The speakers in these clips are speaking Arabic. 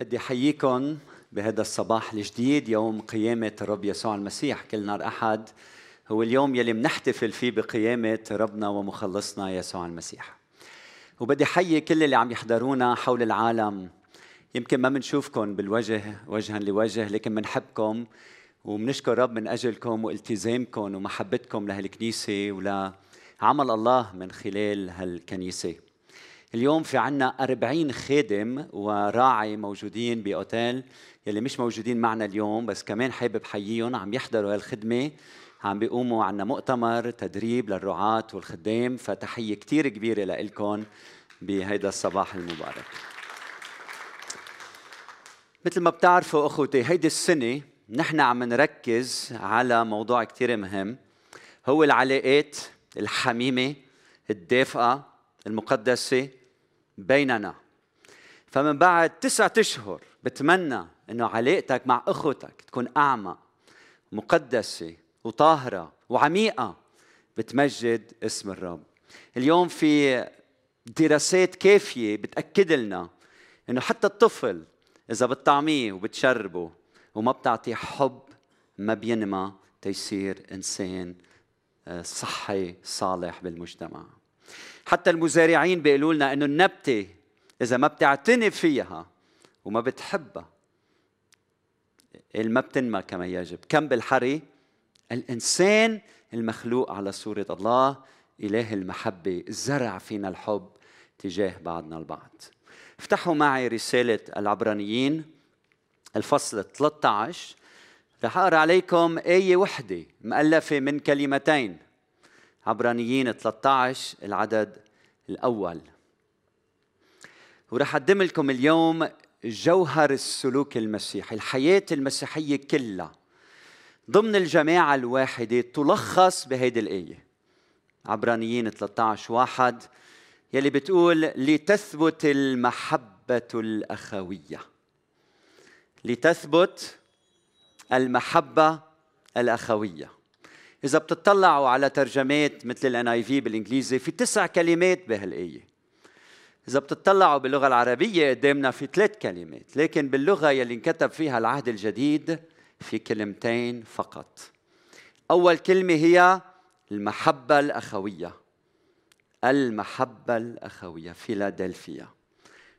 بدي أحييكم بهذا الصباح الجديد يوم قيامة الرب يسوع المسيح. كل نهار أحد هو اليوم يلي منحتفل فيه بقيامة ربنا ومخلصنا يسوع المسيح. وبدي حيي كل اللي عم يحضرونا حول العالم. يمكن ما بنشوفكم بالوجه وجها لوجه لكن بنحبكم وبنشكر رب من أجلكم والتزامكم ومحبتكم لهالكنيسة ولعمل الله من خلال هالكنيسة. اليوم في عنا أربعين خادم وراعي موجودين بأوتيل يلي مش موجودين معنا اليوم بس كمان حابب حييهم عم يحضروا هالخدمة. عم بيقوموا عنا مؤتمر تدريب للرعاة والخدام فتحية كتير كبيرة لإلكم بهيدا الصباح المبارك. مثل ما بتعرفوا أخوتي هيدي السنة نحن عم نركز على موضوع كتير مهم. هو العلاقات الحميمة الدافئة المقدسة بيننا. فمن بعد تسعة أشهر بتمنى أنه علاقتك مع أخوتك تكون أعمق مقدسة وطاهرة وعميقة بتمجد اسم الرب. اليوم في دراسات كافية بتأكد لنا أنه حتى الطفل إذا بتطعميه وبتشربه وما بتعطيه حب ما بينمى تيصير إنسان آه، صحي صالح بالمجتمع. حتى المزارعين بيقولوا لنا إنه النبتة إذا ما بتعتني فيها وما بتحبها ما بتنمى كما يجب. كم بالحري؟ الإنسان المخلوق على صورة الله إله المحبة زرع فينا الحب تجاه بعضنا البعض. افتحوا معي رسالة العبرانيين الفصل 13 رح أقرأ عليكم آية وحدة مؤلفة من كلمتين. عبرانيين 13 العدد الأول. ورح أقدم لكم اليوم جوهر السلوك المسيحي الحياة المسيحية كلها ضمن الجماعة الواحدة تلخص بهيدي الآية. عبرانيين 13 واحد يلي بتقول لتثبت المحبة الأخوية. لتثبت المحبة الأخوية. إذا بتطلعوا على ترجمات مثل الان اي في بالإنجليزي في تسع كلمات بهالآية. إذا بتطلعوا باللغة العربية قدامنا في ثلاث كلمات لكن باللغة يلي انكتب فيها العهد الجديد في كلمتين فقط. أول كلمة هي المحبة الأخوية. المحبة الأخوية فيلادلفيا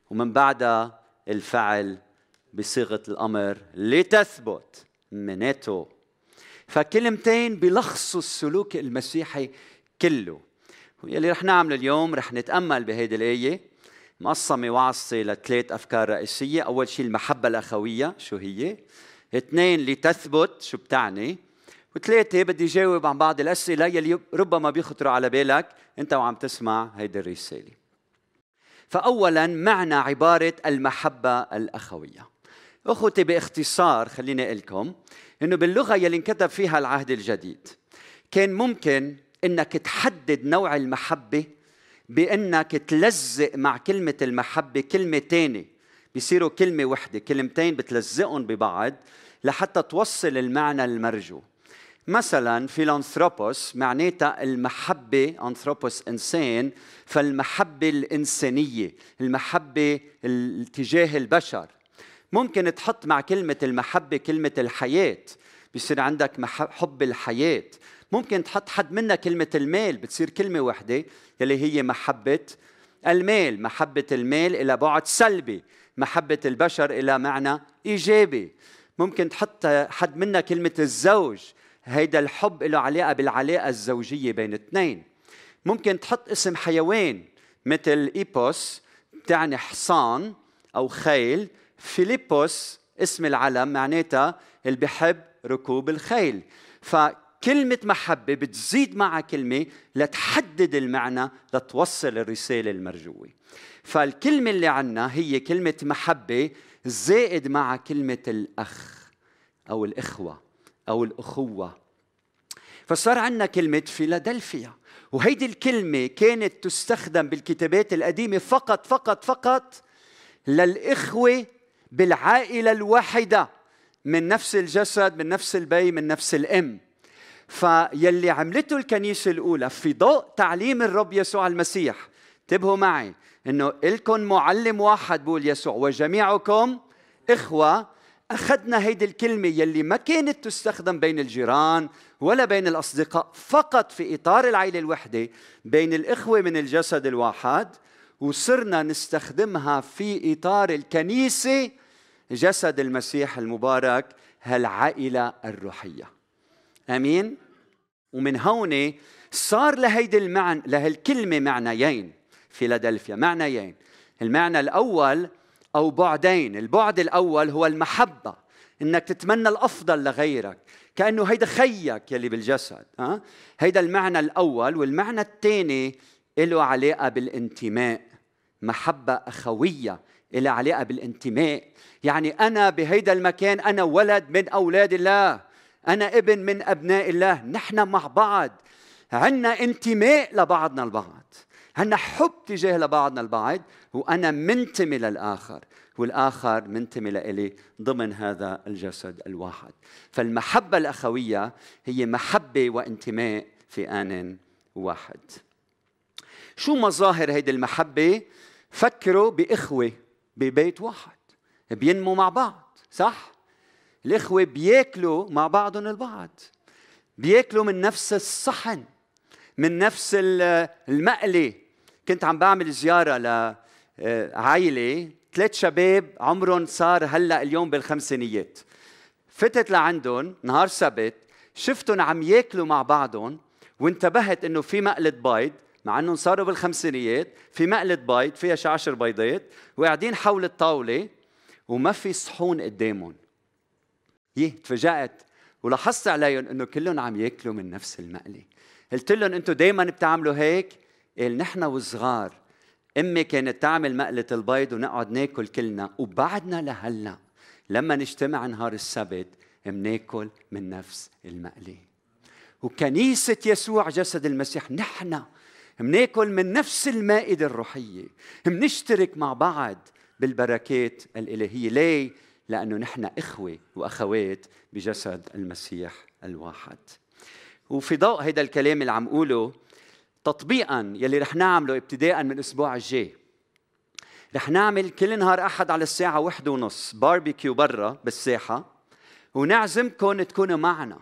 ومن بعدها الفعل بصيغة الأمر لتثبت مناتو فكلمتين بيلخصوا السلوك المسيحي كله. يلي رح نعمله اليوم رح نتأمل بهيدي الآية. مقسمة وعصة لثلاث أفكار رئيسية. أول شيء المحبة الأخوية شو هي؟ اثنين لتثبت شو بتعني؟ وثلاثة بدي جاوب عن بعض الأسئلة يلي ربما بيخطروا على بالك. أنت وعم تسمع هيدي الرسالة. فأولا معنى عبارة المحبة الأخوية. أخوتي باختصار خليني أقول لكم إنه باللغة يلي انكتب فيها العهد الجديد. كان ممكن إنك تحدد نوع المحبة بإنك تلزق مع كلمة المحبة كلمة تانية. بيصيروا كلمة وحدة كلمتين بتلزقهم ببعض لحتى توصل المعنى المرجو. مثلا فيلانثروبوس معناتها المحبة أنثروبوس إنسان فالمحبة الإنسانية المحبة تجاه البشر. ممكن تحط مع كلمة المحبة كلمة الحياة. بيصير عندك حب الحياة. ممكن تحط حد منها كلمة المال. بتصير كلمة واحدة يلي هي محبة المال. محبة المال إلى بعد سلبي. محبة البشر إلى معنى إيجابي. ممكن تحط حد منها كلمة الزوج. هيدا الحب له علاقة بالعلاقة الزوجية بين اثنين. ممكن تحط اسم حيوان مثل إيبوس بتعني حصان أو خيل. فيليبوس اسم العلم معناتها اللي بحب ركوب الخيل. فكلمة محبة بتزيد مع كلمة لتحدد المعنى لتوصل الرسالة المرجوة. فالكلمة اللي عنا هي كلمة محبة زائد مع كلمة الأخ أو الإخوة أو الأخوة. فصار عندنا كلمة فيلادلفيا وهيدي الكلمة كانت تستخدم بالكتابات القديمة فقط فقط فقط للإخوة بالعائلة الواحدة من نفس الجسد من نفس البي من نفس الإم. فيلي عملته الكنيسة الأولى في ضوء تعليم الرب يسوع المسيح. انتبهوا معي إنه الكم معلم واحد بقول يسوع وجميعكم إخوة أخذنا هيدي الكلمة يلي ما كانت تستخدم بين الجيران ولا بين الأصدقاء فقط في إطار العائلة الوحدة بين الإخوة من الجسد الواحد وصرنا نستخدمها في إطار الكنيسة جسد المسيح المبارك هالعائلة الروحية. أمين؟ ومن هون صار لهيدي المعنى لهالكلمة معنيين فيلادلفيا. معنيين. المعنى الأول أو بعدين. البعد الأول هو المحبة إنك تتمنى الأفضل لغيرك كأنه هيدا خيك يلي بالجسد ها؟ هيدا المعنى الأول والمعنى الثاني له علاقة بالانتماء. محبة أخوية لها علاقة بالانتماء. يعني أنا بهيدا المكان أنا ولد من أولاد الله. أنا ابن من أبناء الله. نحن مع بعض. عنا انتماء لبعضنا البعض. عنا حب تجاه لبعضنا البعض. وأنا منتمي للآخر والآخر منتمي لإلي ضمن هذا الجسد الواحد. فالمحبة الأخوية هي محبة وانتماء في آن واحد. شو مظاهر هيدي المحبة؟ فكروا بإخوة ببيت واحد. بينموا مع بعض صح؟ الإخوة بياكلوا مع بعضهم البعض. بياكلوا من نفس الصحن من نفس المقلة كنت عم بعمل زيارة لعائلة ثلاث شباب عمرهم صار هلأ اليوم بالخمسينيات. فتت لعندهم نهار سبت شفتهم عم ياكلوا مع بعضهم وانتبهت إنه في مقلة بيض. مع إنهم صاروا بالخمسينيات في مقلة بيض فيها شي عشر بيضات وقاعدين حول الطاولة وما في صحون قدامهم. يه تفاجأت ولاحظت عليهم إنه كلهم عم ياكلوا من نفس المقلة. قلت لهم أنتم دائما بتعملوا هيك؟ قال نحن وصغار أمي كانت تعمل مقلة البيض ونقعد ناكل كلنا وبعدنا لهلأ لما نجتمع نهار السبت مناكل من نفس المقلة. وكنيسة يسوع جسد المسيح نحن مناكل من نفس المائدة الروحية. منشترك مع بعض بالبركات الإلهية. ليه؟ لأنه نحن إخوة وأخوات بجسد المسيح الواحد. وفي ضوء هذا الكلام اللي عم اقوله تطبيقا يلي رح نعمله ابتداء من الأسبوع الجاي رح نعمل كل نهار أحد على الساعة واحدة ونص باربيكيو برا بالساحة ونعزمكم تكونوا معنا.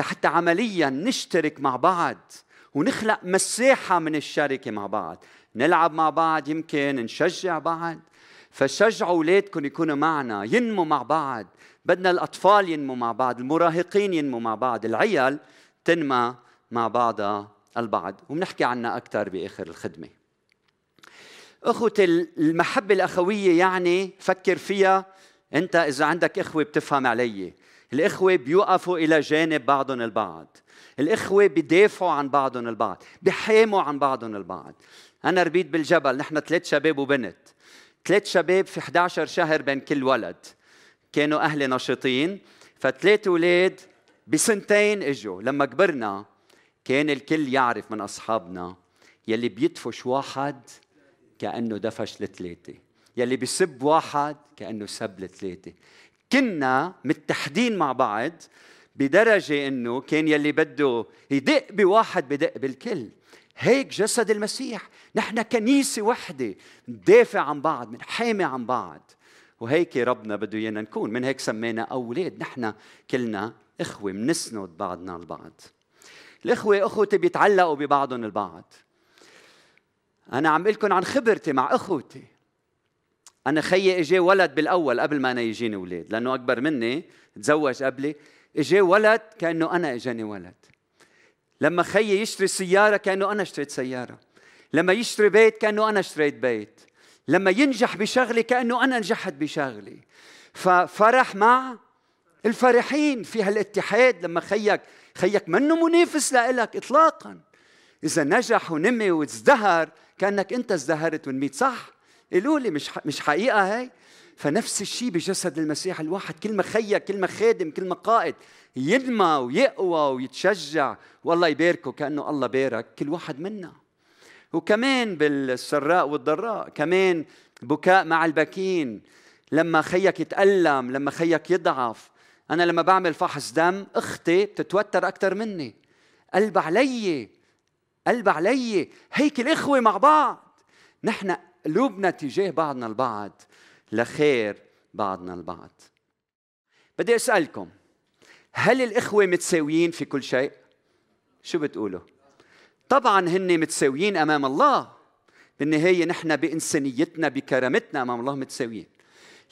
حتى عمليا نشترك مع بعض ونخلق مساحة من الشركة مع بعض. نلعب مع بعض يمكن نشجع بعض. فشجعوا أولادكم يكونوا معنا ينموا مع بعض. بدنا الأطفال ينموا مع بعض المراهقين ينموا مع بعض العيال تنمى مع بعضها البعض. وبنحكي عنها أكثر بآخر الخدمة. اخوة المحبة الأخوية يعني فكر فيها. أنت إذا عندك إخوة بتفهم علي. الإخوة بيوقفوا إلى جانب بعضهم البعض. الإخوة بيدافعوا عن بعضهم البعض بيحاموا عن بعضهم البعض. أنا ربيت بالجبل نحن ثلاث شباب وبنت. ثلاث شباب في 11 شهر بين كل ولد. كانوا أهلي نشيطين فثلاث أولاد بسنتين إجوا. لما كبرنا كان الكل يعرف من أصحابنا يلي بيدفش واحد كأنه دفش الثلاثة يلي بيسب واحد كأنه سب الثلاثة. كنا متحدين مع بعض بدرجة إنه كان يلي بده يدق بواحد بدق بالكل. هيك جسد المسيح. نحن كنيسة وحدة ندافع عن بعض منحامي عن بعض. وهيك ربنا بده إيانا نكون. من هيك سمينا أولاد. نحن كلنا إخوة منسند بعضنا البعض. الإخوة أخوتي بيتعلقوا ببعضهم البعض. أنا عم لكم عن خبرتي مع أخوتي. أنا خيي اجى ولد بالأول قبل ما أنا يجيني أولاد لأنه أكبر مني تزوج قبلي. اجى ولد كأنه أنا إجاني ولد. لما خيي يشتري سيارة كأنه أنا اشتريت سيارة. لما يشتري بيت كأنه أنا اشتريت بيت. لما ينجح بشغله كأنه أنا نجحت بشغلي. ففرح مع الفرحين في هالاتحاد. لما خيك خيك منه منافس لإلك اطلاقا. إذا نجح ونمي وازدهر كأنك أنت ازدهرت ونميت صح؟ قولوا لي مش مش حقيقة هي فنفس الشيء بجسد المسيح الواحد. كل ما خيك كل ما خادم كل ما قائد ينمى ويقوى ويتشجع والله يباركه كأنه الله بارك كل واحد منا. وكمان بالسراء والضراء كمان بكاء مع البكين. لما خيك يتألم لما خيك يضعف. أنا لما بعمل فحص دم أختي بتتوتر أكثر مني. قلب علي قلب علي. هيك الإخوة مع بعض. نحن قلوبنا تجاه بعضنا البعض. لخير بعضنا البعض. بدي أسألكم هل الإخوة متساويين في كل شيء؟ شو بتقولوا؟ طبعا هن متساويين أمام الله. بالنهاية نحن بإنسانيتنا بكرامتنا أمام الله متساويين.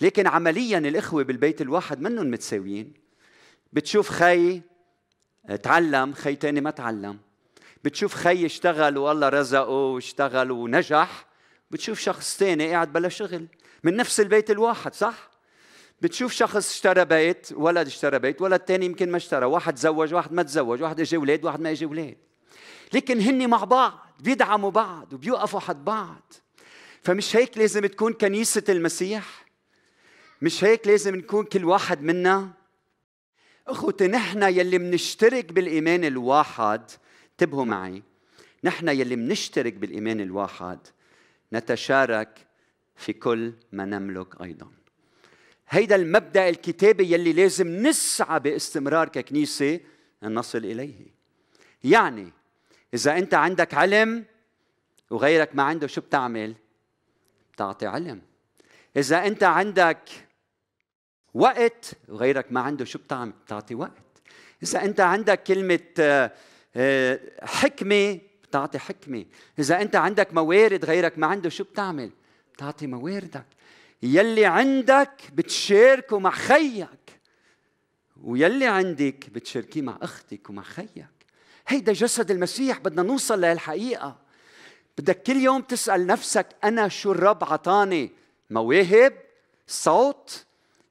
لكن عمليا الإخوة بالبيت الواحد منهم متساويين. بتشوف خي تعلم خي تاني ما تعلم. بتشوف خي اشتغل والله رزقه واشتغل ونجح. بتشوف شخص تاني قاعد بلا شغل. من نفس البيت الواحد صح؟ بتشوف شخص اشترى بيت ولد اشترى بيت ولد تاني يمكن ما اشترى واحد تزوج واحد ما تزوج واحد اجى أولاد واحد ما اجى أولاد لكن هن مع بعض بيدعموا بعض وبيوقفوا حد بعض. فمش هيك لازم تكون كنيسة المسيح؟ مش هيك لازم نكون كل واحد منا؟ أخوتي نحن يلي منشترك بالإيمان الواحد انتبهوا معي. نحن يلي منشترك بالإيمان الواحد نتشارك في كل ما نملك أيضا. هيدا المبدأ الكتابي يلي لازم نسعى باستمرار ككنيسة أن نصل إليه. يعني إذا أنت عندك علم وغيرك ما عنده شو بتعمل؟ بتعطي علم. إذا أنت عندك وقت وغيرك ما عنده شو بتعمل؟ بتعطي وقت. إذا أنت عندك كلمة آه، حكمة بتعطي حكمة. إذا أنت عندك موارد غيرك ما عنده شو بتعمل؟ بتعطي مواردك. يلي عندك بتشاركه مع خيك. ويلي عندك بتشاركيه مع أختك ومع خيك. هيدا جسد المسيح بدنا نوصل لهالحقيقة. بدك كل يوم تسأل نفسك أنا شو الرب عطاني؟ مواهب صوت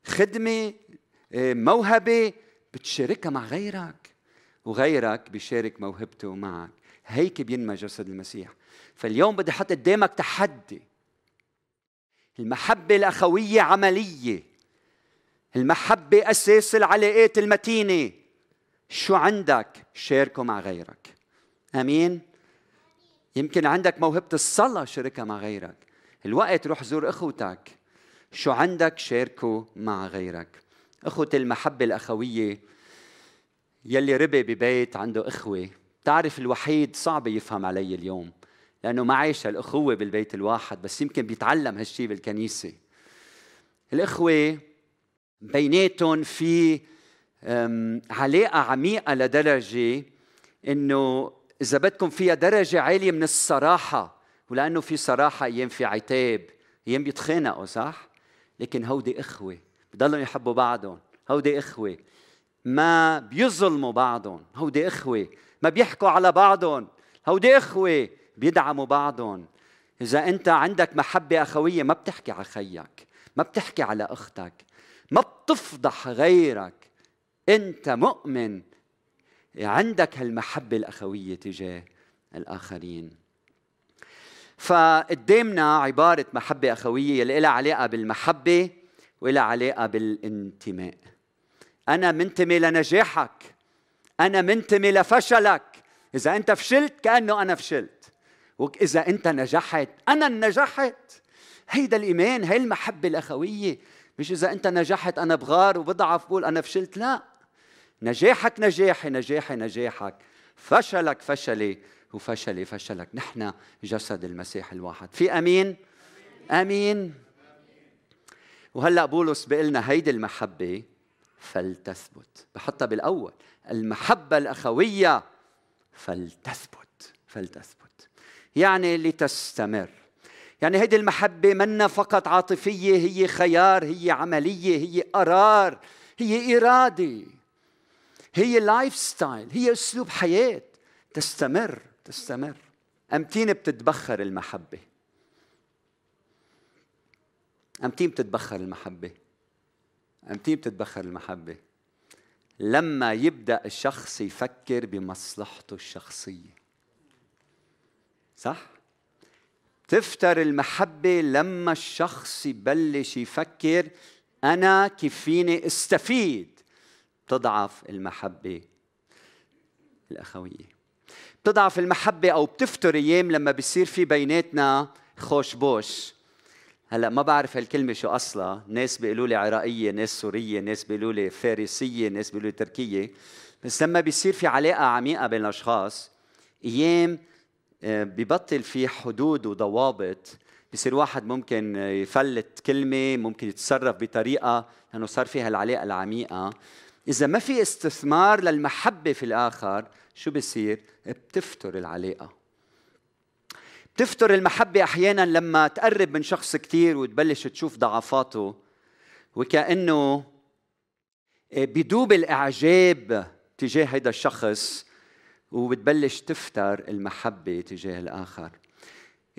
خدمة آه، موهبة. بتشاركها مع غيرك. وغيرك بيشارك موهبته معك. هيك بينمى جسد المسيح. فاليوم بدي أحط قدامك تحدي. المحبة الأخوية عملية. المحبة أساس العلاقات المتينة. شو عندك؟ شاركه مع غيرك. أمين؟ يمكن عندك موهبة الصلاة شاركها مع غيرك. الوقت روح زور أخوتك. شو عندك؟ شاركه مع غيرك. أخوة المحبة الأخوية يلي ربي ببيت عنده إخوة. تعرف الوحيد صعب يفهم علي اليوم. لأنه ما عايش الأخوة بالبيت الواحد بس يمكن بيتعلم هالشي بالكنيسة. الإخوة بيناتهم في علاقة عميقة لدرجة إنه إذا بدكم فيها درجة عالية من الصراحة ولأنه في صراحة أيام في عتاب أيام بيتخانقوا صح؟ لكن هودي إخوة بضلوا يحبوا بعضهم. هودي إخوة ما بيظلموا بعضهم. هودي إخوة ما بيحكوا على بعضهم. هودي إخوة بيدعموا بعضهم. إذا أنت عندك محبة أخوية ما بتحكي على خيك ما بتحكي على أختك ما بتفضح غيرك. أنت مؤمن. عندك هالمحبة الأخوية تجاه الآخرين. فقدامنا عبارة محبة أخوية اللي لها علاقة بالمحبة ولها علاقة بالانتماء. أنا منتمي لنجاحك. أنا منتمي لفشلك. إذا أنت فشلت كأنه أنا فشلت. وإذا أنت نجحت. أنا نجحت. هيدا الإيمان هي المحبة الأخوية. مش إذا أنت نجحت أنا بغار وبضعف بقول أنا فشلت. لا. نجاحك نجاحي نجاحي نجاحك. فشلك فشلي وفشلي فشلك. نحن جسد المسيح الواحد. في أمين؟ أمين. وهلأ بولس بيقلنا هيدي المحبة فلتثبت. بحطها بالأول. المحبة الأخوية فلتثبت. فلتثبت. يعني لتستمر. يعني هذه المحبة مانا فقط عاطفية هي خيار هي عملية هي قرار هي إرادة هي lifestyle هي أسلوب حياة. تستمر تستمر. أمتين بتتبخر المحبة. أمتين بتتبخر المحبة. أمتين بتتبخر المحبة. لما يبدأ الشخص يفكر بمصلحته الشخصية. صح؟ تفتر المحبة لما الشخص يبلش يفكر أنا كيف فيني استفيد. تضعف المحبة الأخوية. بتضعف المحبة أو بتفتر أيام لما بيصير في بيناتنا خوش بوش. هلأ ما بعرف هالكلمة شو اصلها ناس بيقولوا لي عراقية ناس سورية ناس بيقولوا لي فارسية ناس بيقولوا لي تركية. بس لما بيصير في علاقة عميقة بين الأشخاص أيام ببطل في حدود وضوابط. بصير واحد ممكن يفلت كلمة ممكن يتصرف بطريقة لأنه صار فيها العلاقة العميقة. إذا ما في استثمار للمحبة في الآخر شو بصير؟ بتفتر العلاقة. بتفتر المحبة أحيانا لما تقرب من شخص كثير وتبلش تشوف ضعفاته. وكأنه بدوب الإعجاب تجاه هذا الشخص. وبتبلش تفتر المحبة تجاه الآخر.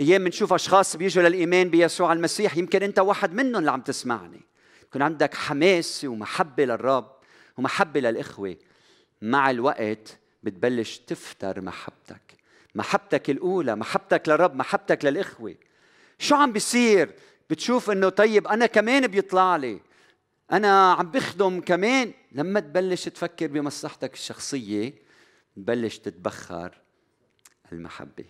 أيام بنشوف أشخاص بيجوا للإيمان بيسوع المسيح يمكن أنت واحد منهم اللي عم تسمعني. يكون عندك حماس ومحبة للرب ومحبة للإخوة. مع الوقت بتبلش تفتر محبتك. محبتك الأولى محبتك للرب محبتك للإخوة. شو عم بيصير؟ بتشوف إنه طيب أنا كمان بيطلع لي. أنا عم بخدم كمان. لما تبلش تفكر بمصلحتك الشخصية تبلش تتبخر المحبة.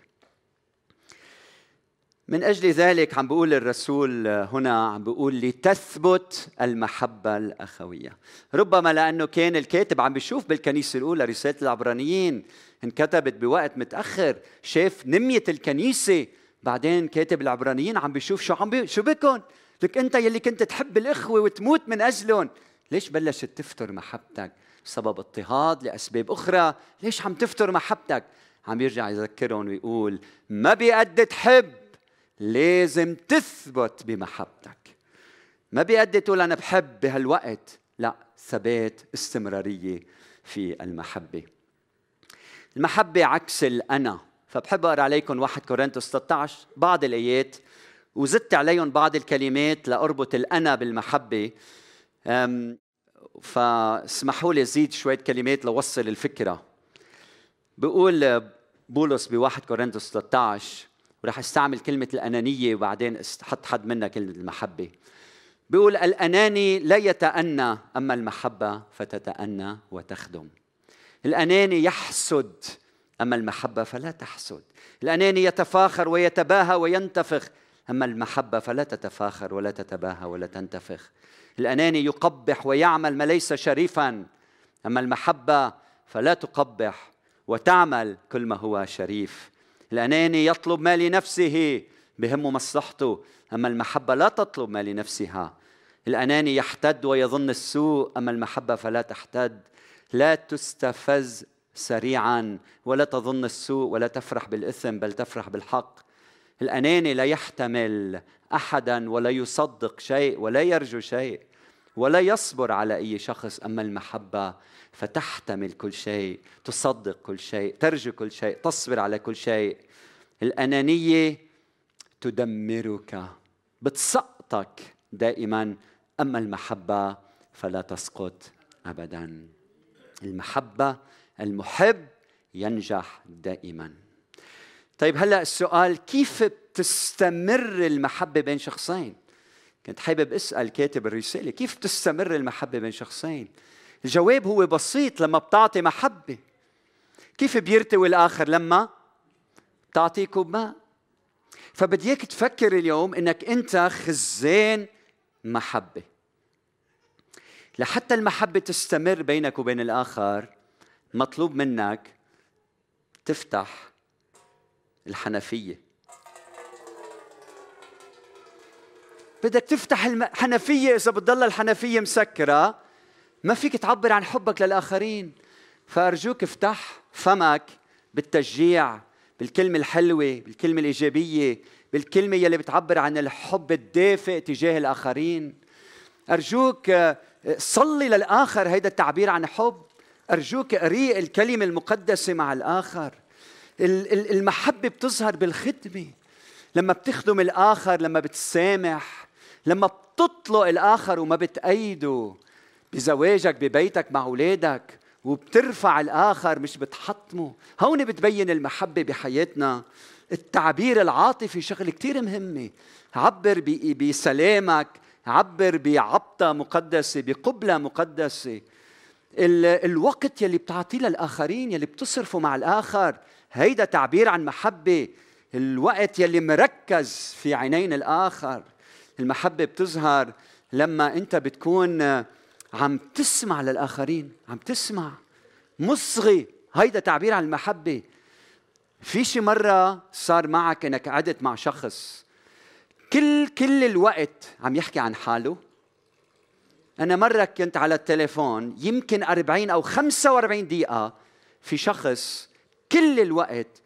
من أجل ذلك عم بقول الرسول هنا عم بقول لتثبت المحبة الأخوية. ربما لأنه كان الكاتب عم بيشوف بالكنيسة الأولى رسالة العبرانيين. انكتبت بوقت متأخر شاف نمية الكنيسة. بعدين كاتب العبرانيين عم بيشوف شو عم بي... شو بكون لك أنت يلي كنت تحب الأخوة وتموت من اجلهم ليش بلشت تفتر محبتك؟ بسبب اضطهاد لأسباب أخرى. ليش عم تفتر محبتك؟ عم يرجع يذكرهم ويقول ما بيقد تحب لازم تثبت بمحبتك. ما بيقدي تقول أنا بحب بهالوقت. لا ثبات استمرارية في المحبة. المحبة عكس الأنا. فبحب أقرأ عليكم 1 كورنثوس 13 بعض الآيات وزدت عليهم بعض الكلمات لأربط الأنا بالمحبة. فاسمحوا لي زيد شوية كلمات لوصل الفكرة. بقول بولس ب 1 كورنثوس 13 ورح أستعمل كلمة الأنانية وبعدين استحط حد منها كلمة المحبة. بيقول الأناني لا يتأنى أما المحبة فتتأنى وتخدم. الأناني يحسد أما المحبة فلا تحسد. الأناني يتفاخر ويتباهى وينتفخ أما المحبة فلا تتفاخر ولا تتباهى ولا تنتفخ. الأناني يقبح ويعمل ما ليس شريفا. أما المحبة فلا تقبح وتعمل كل ما هو شريف. الأناني يطلب ما لنفسه بهمه مصلحته. أما المحبة لا تطلب ما لنفسها. الأناني يحتد ويظن السوء أما المحبة فلا تحتد. لا تستفز سريعا ولا تظن السوء ولا تفرح بالإثم بل تفرح بالحق. الأناني لا يحتمل أحدا ولا يصدق شيء ولا يرجو شيء. ولا يصبر على أي شخص أما المحبة فتحتمل كل شيء تصدق كل شيء ترجو كل شيء تصبر على كل شيء. الأنانية تدمرك بتسقطك دائما أما المحبة فلا تسقط أبدا. المحبة المحب ينجح دائما. طيب هلأ السؤال كيف بتستمر المحبة بين شخصين؟ كنت حابب أسأل كاتب الرسالة كيف تستمر المحبة بين شخصين؟ الجواب هو بسيط لما بتعطي محبة. كيف بيرتوي الآخر لما بتعطيه كوب ماء فبدي إياك تفكر اليوم إنك أنت خزان محبة. لحتى المحبة تستمر بينك وبين الآخر مطلوب منك تفتح الحنفية. بدك تفتح الحنفية إذا بتضل الحنفية مسكرة ما فيك تعبر عن حبك للآخرين. فأرجوك افتح فمك بالتشجيع بالكلمة الحلوة بالكلمة الإيجابية بالكلمة يلي بتعبر عن الحب الدافئ تجاه الآخرين. أرجوك صلي للآخر هيدا التعبير عن حب. أرجوك قري الكلمة المقدسة مع الآخر. المحبة بتظهر بالخدمة. لما بتخدم الآخر لما بتسامح لما بتطلق الآخر وما بتأيده بزواجك ببيتك مع أولادك وبترفع الآخر مش بتحطمه. هون بتبين المحبة بحياتنا. التعبير العاطفي شغله كتير مهمة عبر بسلامك عبر بعبطة مقدسة بقبلة مقدسة. الوقت يلي بتعطيه للآخرين يلي بتصرفه مع الآخر هيدا تعبير عن محبة. الوقت يلي مركز في عينين الآخر. المحبة بتظهر لما أنت بتكون عم تسمع للآخرين عم تسمع. مصغي. هيدا تعبير عن المحبة. في شي مرة صار معك أنك قعدت مع شخص كل كل الوقت عم يحكي عن حاله. أنا مرة كنت على التليفون يمكن 40 أو 45 دقيقة في شخص كل الوقت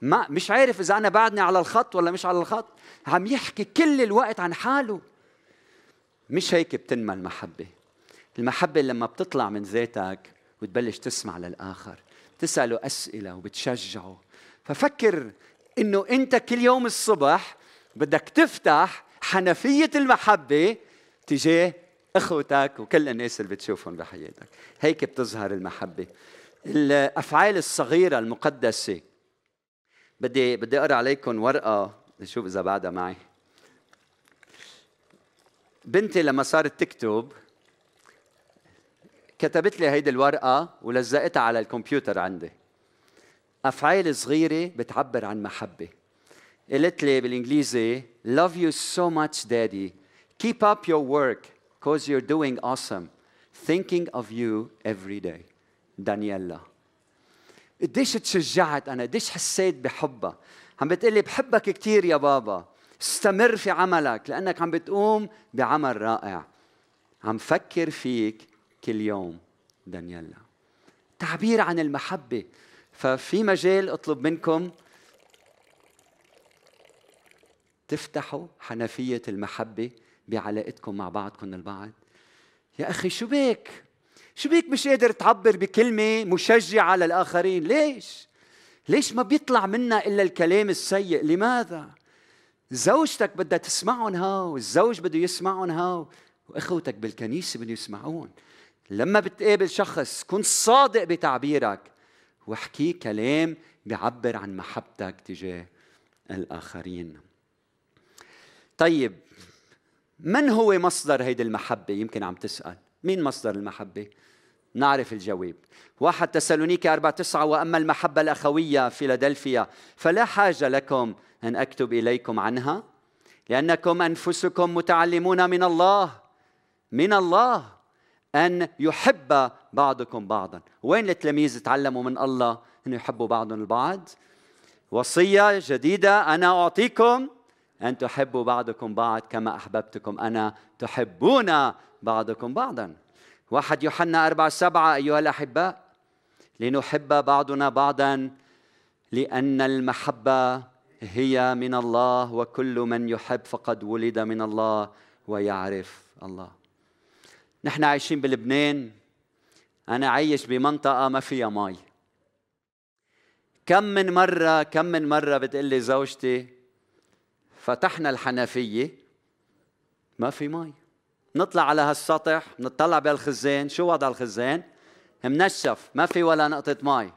ما مش عارف إذا أنا بعدني على الخط ولا مش على الخط. عم يحكي كل الوقت عن حاله. مش هيك بتنمى المحبة. المحبة لما بتطلع من ذاتك وتبلش تسمع للآخر تسأله أسئلة وبتشجعه. ففكر إنه أنت كل يوم الصبح بدك تفتح حنفية المحبة تجاه أخوتك وكل الناس اللي بتشوفهم بحياتك. هيك بتظهر المحبة. الأفعال الصغيرة المقدسة. بدي بدي أقرأ عليكم ورقة نشوف إذا بعدها معي. بنتي لما صارت تكتب كتبت لي هيدي الورقة ولزقتها على الكمبيوتر عندي. أفعال صغيرة بتعبر عن محبة. قالت لي بالإنجليزي love you so much daddy. Keep up your work because you're doing awesome. Thinking of you every day. دانييلا. قديش تشجعت أنا قديش حسيت بحبها. عم بتقلي بحبك كثير يا بابا. استمر في عملك لأنك عم بتقوم بعمل رائع. عم فكر فيك كل يوم دانييلا. تعبير عن المحبة. ففي مجال أطلب منكم تفتحوا حنفية المحبة بعلاقتكم مع بعضكم البعض. يا أخي شو بك شو بك مش قادر تعبر بكلمة مشجعة للآخرين؟ ليش؟ ليش ما بيطلع منا إلا الكلام السيء؟ لماذا؟ زوجتك بدها تسمعهم هاو الزوج بده يسمعهم هاو وأخوتك بالكنيسة بده يسمعون. لما بتقابل شخص كن صادق بتعبيرك واحكي كلام بيعبر عن محبتك تجاه الآخرين. طيب من هو مصدر هيدي المحبة؟ يمكن عم تسأل. مين مصدر المحبة؟ نعرف الجواب. واحد تسالونيكي أربعة تسعة وأما المحبة الأخوية فيلادلفيا فلا حاجة لكم أن أكتب إليكم عنها لأنكم أنفسكم متعلمون من الله من الله أن يحب بعضكم بعضا. وين التلاميذ تعلموا من الله أن يحبوا بعضهم البعض؟ وصية جديدة أنا أعطيكم أن تحبوا بعضكم بعض كما أحببتكم أنا تحبون بعضكم بعضا. واحد يوحنا أربعة سبعة أيها الأحباء لنحب بعضنا بعضا لأن المحبة هي من الله وكل من يحب فقد ولد من الله ويعرف الله. نحن عايشين بلبنان أنا عايش بمنطقة ما فيها مي كم من مرة كم من مرة بتقلي زوجتي فتحنا الحنفية ما في مي نطلع على هالسطح نطلع بهالخزان شو وضع الخزان منشف ما في ولا نقطة مي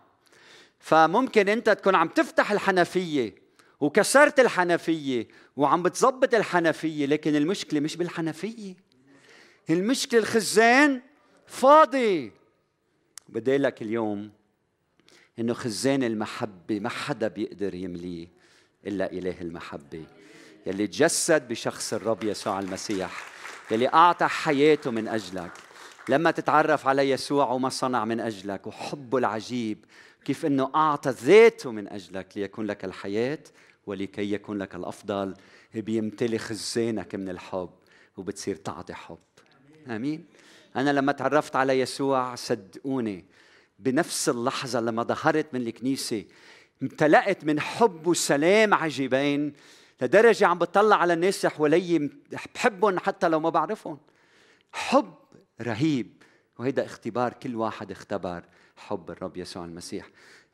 فممكن انت تكون عم تفتح الحنفية وكسرت الحنفية وعم بتظبط الحنفية لكن المشكلة مش بالحنفية. المشكلة الخزان فاضي. بدي لك اليوم إنه خزان المحبة ما حدا بيقدر يمليه إلا إله المحبة يلي تجسد بشخص الرب يسوع المسيح. يلي أعطى حياته من أجلك. لما تتعرف على يسوع وما صنع من أجلك وحبه العجيب كيف أنه أعطى ذاته من أجلك ليكون لك الحياة ولكي يكون لك الأفضل بيمتلي خزانك من الحب وبتصير تعطي حب. آمين. أنا لما تعرفت على يسوع صدقوني بنفس اللحظة لما ظهرت من الكنيسة امتلأت من حب وسلام عجيبين لدرجة عم بطلع على الناس حوالي بحبهم حتى لو ما بعرفهم. حب رهيب. وهيدا اختبار كل واحد اختبر حب الرب يسوع المسيح.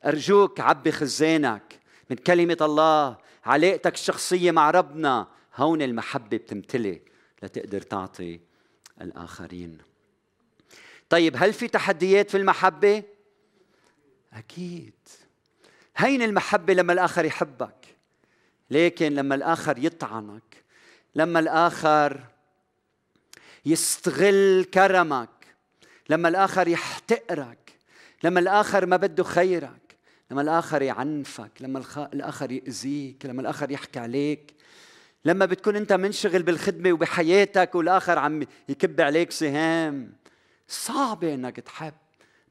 أرجوك عبي خزانك من كلمة الله علاقتك الشخصية مع ربنا هون المحبة بتمتلي لتقدر تعطي الآخرين. طيب هل في تحديات في المحبة؟ أكيد. هين المحبة لما الآخر يحبك؟ لكن لما الآخر يطعنك لما الآخر يستغل كرمك لما الآخر يحتقرك لما الآخر ما بده خيرك لما الآخر يعنفك لما الآخر يأذيك لما الآخر يحكي عليك لما بتكون أنت منشغل بالخدمة وبحياتك والآخر عم يكب عليك سهام صعبة إنك تحب.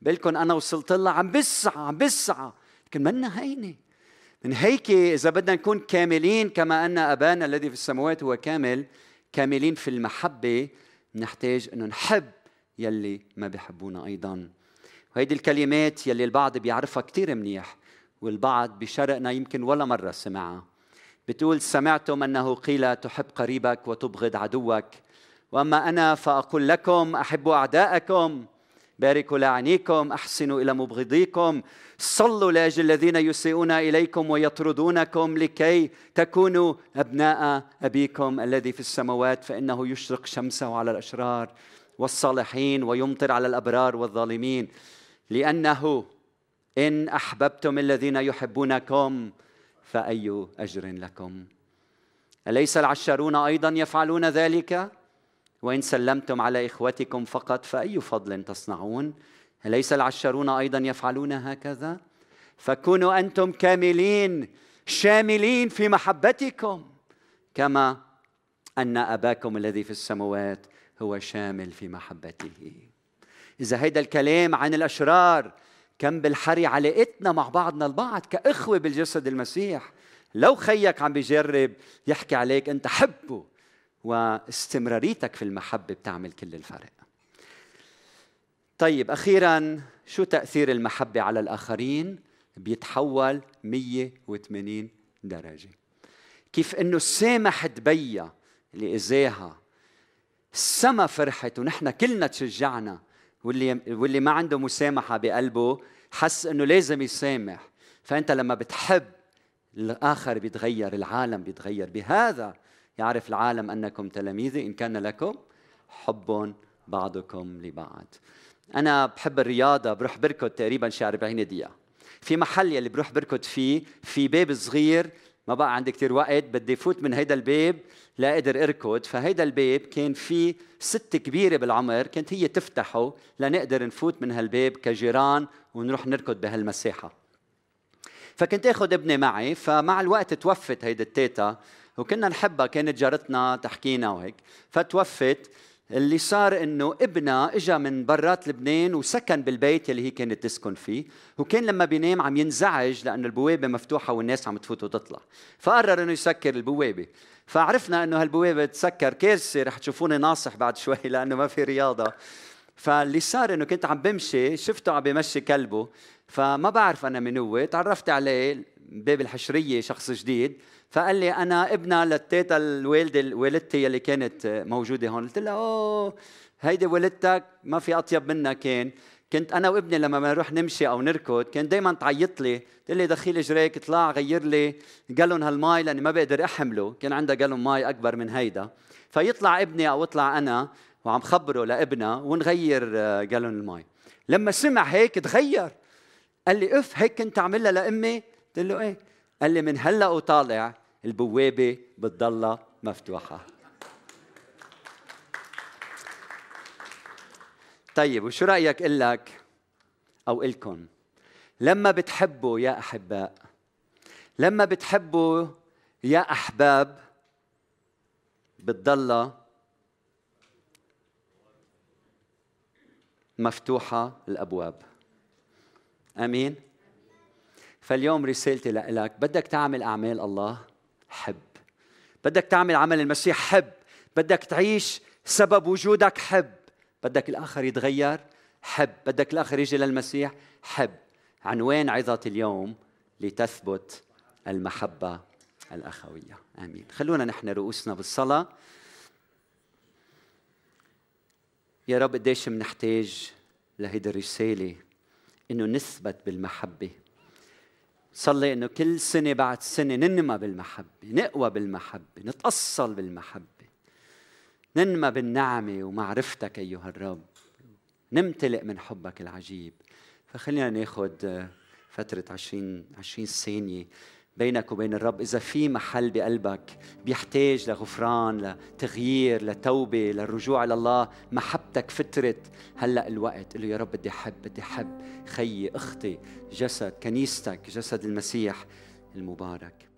بالكم أنا وصلت لها عم بسعى عم بسعى لكن منا هينة. من هيك إذا بدنا نكون كاملين كما أن أبانا الذي في السماوات هو كامل كاملين في المحبة نحتاج أنه نحب يلي ما بيحبونا أيضا. وهيدي الكلمات يلي البعض بيعرفها كتير منيح والبعض بشرقنا يمكن ولا مرة سمعها. بتقول سمعتم أنه قيل تحب قريبك وتبغض عدوك. وأما أنا فأقول لكم أحبوا أعداءكم. باركوا لعنيكم أحسنوا إلى مبغضيكم. صلوا لاجل الذين يسيئون إليكم ويطردونكم لكي تكونوا أبناء أبيكم الذي في السماوات فإنه يشرق شمسه على الأشرار والصالحين ويمطر على الأبرار والظالمين. لأنه إن أحببتم الذين يحبونكم فأي أجر لكم؟ أليس العشارون أيضا يفعلون ذلك؟ وإن سلمتم على إخوتكم فقط فأي فضل تصنعون؟ أليس العشرون أيضا يفعلون هكذا؟ فكونوا أنتم كاملين شاملين في محبتكم كما أن أباكم الذي في السماوات هو شامل في محبته. إذا هيدا الكلام عن الأشرار كم بالحري علاقتنا مع بعضنا البعض كإخوة بالجسد المسيح. لو خيك عم بيجرب يحكي عليك أنت حبه. واستمراريتك في المحبة بتعمل كل الفرق. طيب أخيرا شو تأثير المحبة على الآخرين؟ بيتحول 180 درجة. كيف أنه سامحت بيا اللي إزاها؟ السما فرحت ونحن كلنا تشجعنا. واللي واللي ما عنده مسامحة بقلبه حس أنه لازم يسامح. فأنت لما بتحب الآخر بيتغير العالم بيتغير. بهذا يعرف العالم أنكم تلاميذي إن كان لكم حب بعضكم لبعض. أنا بحب الرياضة بروح بركض تقريبا شي 40 دقيقة. في محل يلي بروح بركض فيه في باب صغير ما بقى عندي كتير وقت بدي فوت من هيدا الباب لا أقدر أركض. فهيدا الباب كان في ست كبيرة بالعمر كانت هي تفتحه لنقدر نفوت من هالباب كجيران ونروح نركض بهالمساحة. فكنت آخذ ابني معي فمع الوقت توفت هيدي التيتا. وكنا نحبها كانت جارتنا تحكينا وهيك. فتوفت اللي صار إنه ابنها اجى من برات لبنان وسكن بالبيت اللي هي كانت تسكن فيه وكان لما بينام عم ينزعج لأنه البوابة مفتوحة والناس عم تفوت وتطلع. فقرر إنه يسكر البوابة. فعرفنا إنه هالبوابة تسكر. كارثة رح تشوفوني ناصح بعد شوي لأنه ما في رياضة. فاللي صار إنه كنت عم بمشي شفته عم بمشي كلبه فما بعرف أنا من هو. تعرفت عليه باب الحشرية شخص جديد. فقال لي أنا ابنها للتيتا الوالدة والدتي اللي كانت موجودة هون. قلت لها أوه هيدي والدتك ما في أطيب منها كان. كنت أنا وابني لما بنروح نمشي أو نركض كان دائما تعيط لي. تقول لي دخيل إجريك اطلع غير لي جالون هالماي لأني ما بقدر أحمله. كان عندها جالون ماي أكبر من هيدا. فيطلع ابني أو اطلع أنا وعم خبره لابنها ونغير جالون الماي لما سمع هيك تغير. قال لي أف هيك كنت اعملها لأمي؟ قلت له إيه. قال لي من هلأ وطالع البوابة بتضلها مفتوحة. طيب وشو رأيك أقول لك أو إلكم لما بتحبوا يا أحباء لما بتحبوا يا أحباب بتضلها مفتوحة الأبواب. أمين؟ فاليوم رسالتي لك بدك تعمل أعمال الله؟ حب. بدك تعمل عمل المسيح حب. بدك تعيش سبب وجودك حب. بدك الآخر يتغير. حب. بدك الآخر يجي للمسيح. حب. عنوان عظة اليوم لتثبت المحبة الأخوية؟ آمين. خلونا نحن رؤوسنا بالصلاة. يا رب قديش منحتاج لهيدي الرسالة إنه نثبت بالمحبة. صلي انه كل سنة بعد سنة ننمى بالمحبة نقوى بالمحبة نتأصل بالمحبة. ننمى بالنعمة ومعرفتك أيها الرب. نمتلئ من حبك العجيب. فخلينا ناخذ فترة 20 20 ثانية بينك وبين الرب. إذا في محل بقلبك بيحتاج لغفران لتغيير لتوبة للرجوع إلى الله محبتك فترة هلأ الوقت قل له يا رب بدي أحب بدي أحب خيي أختي جسد كنيستك جسد المسيح المبارك.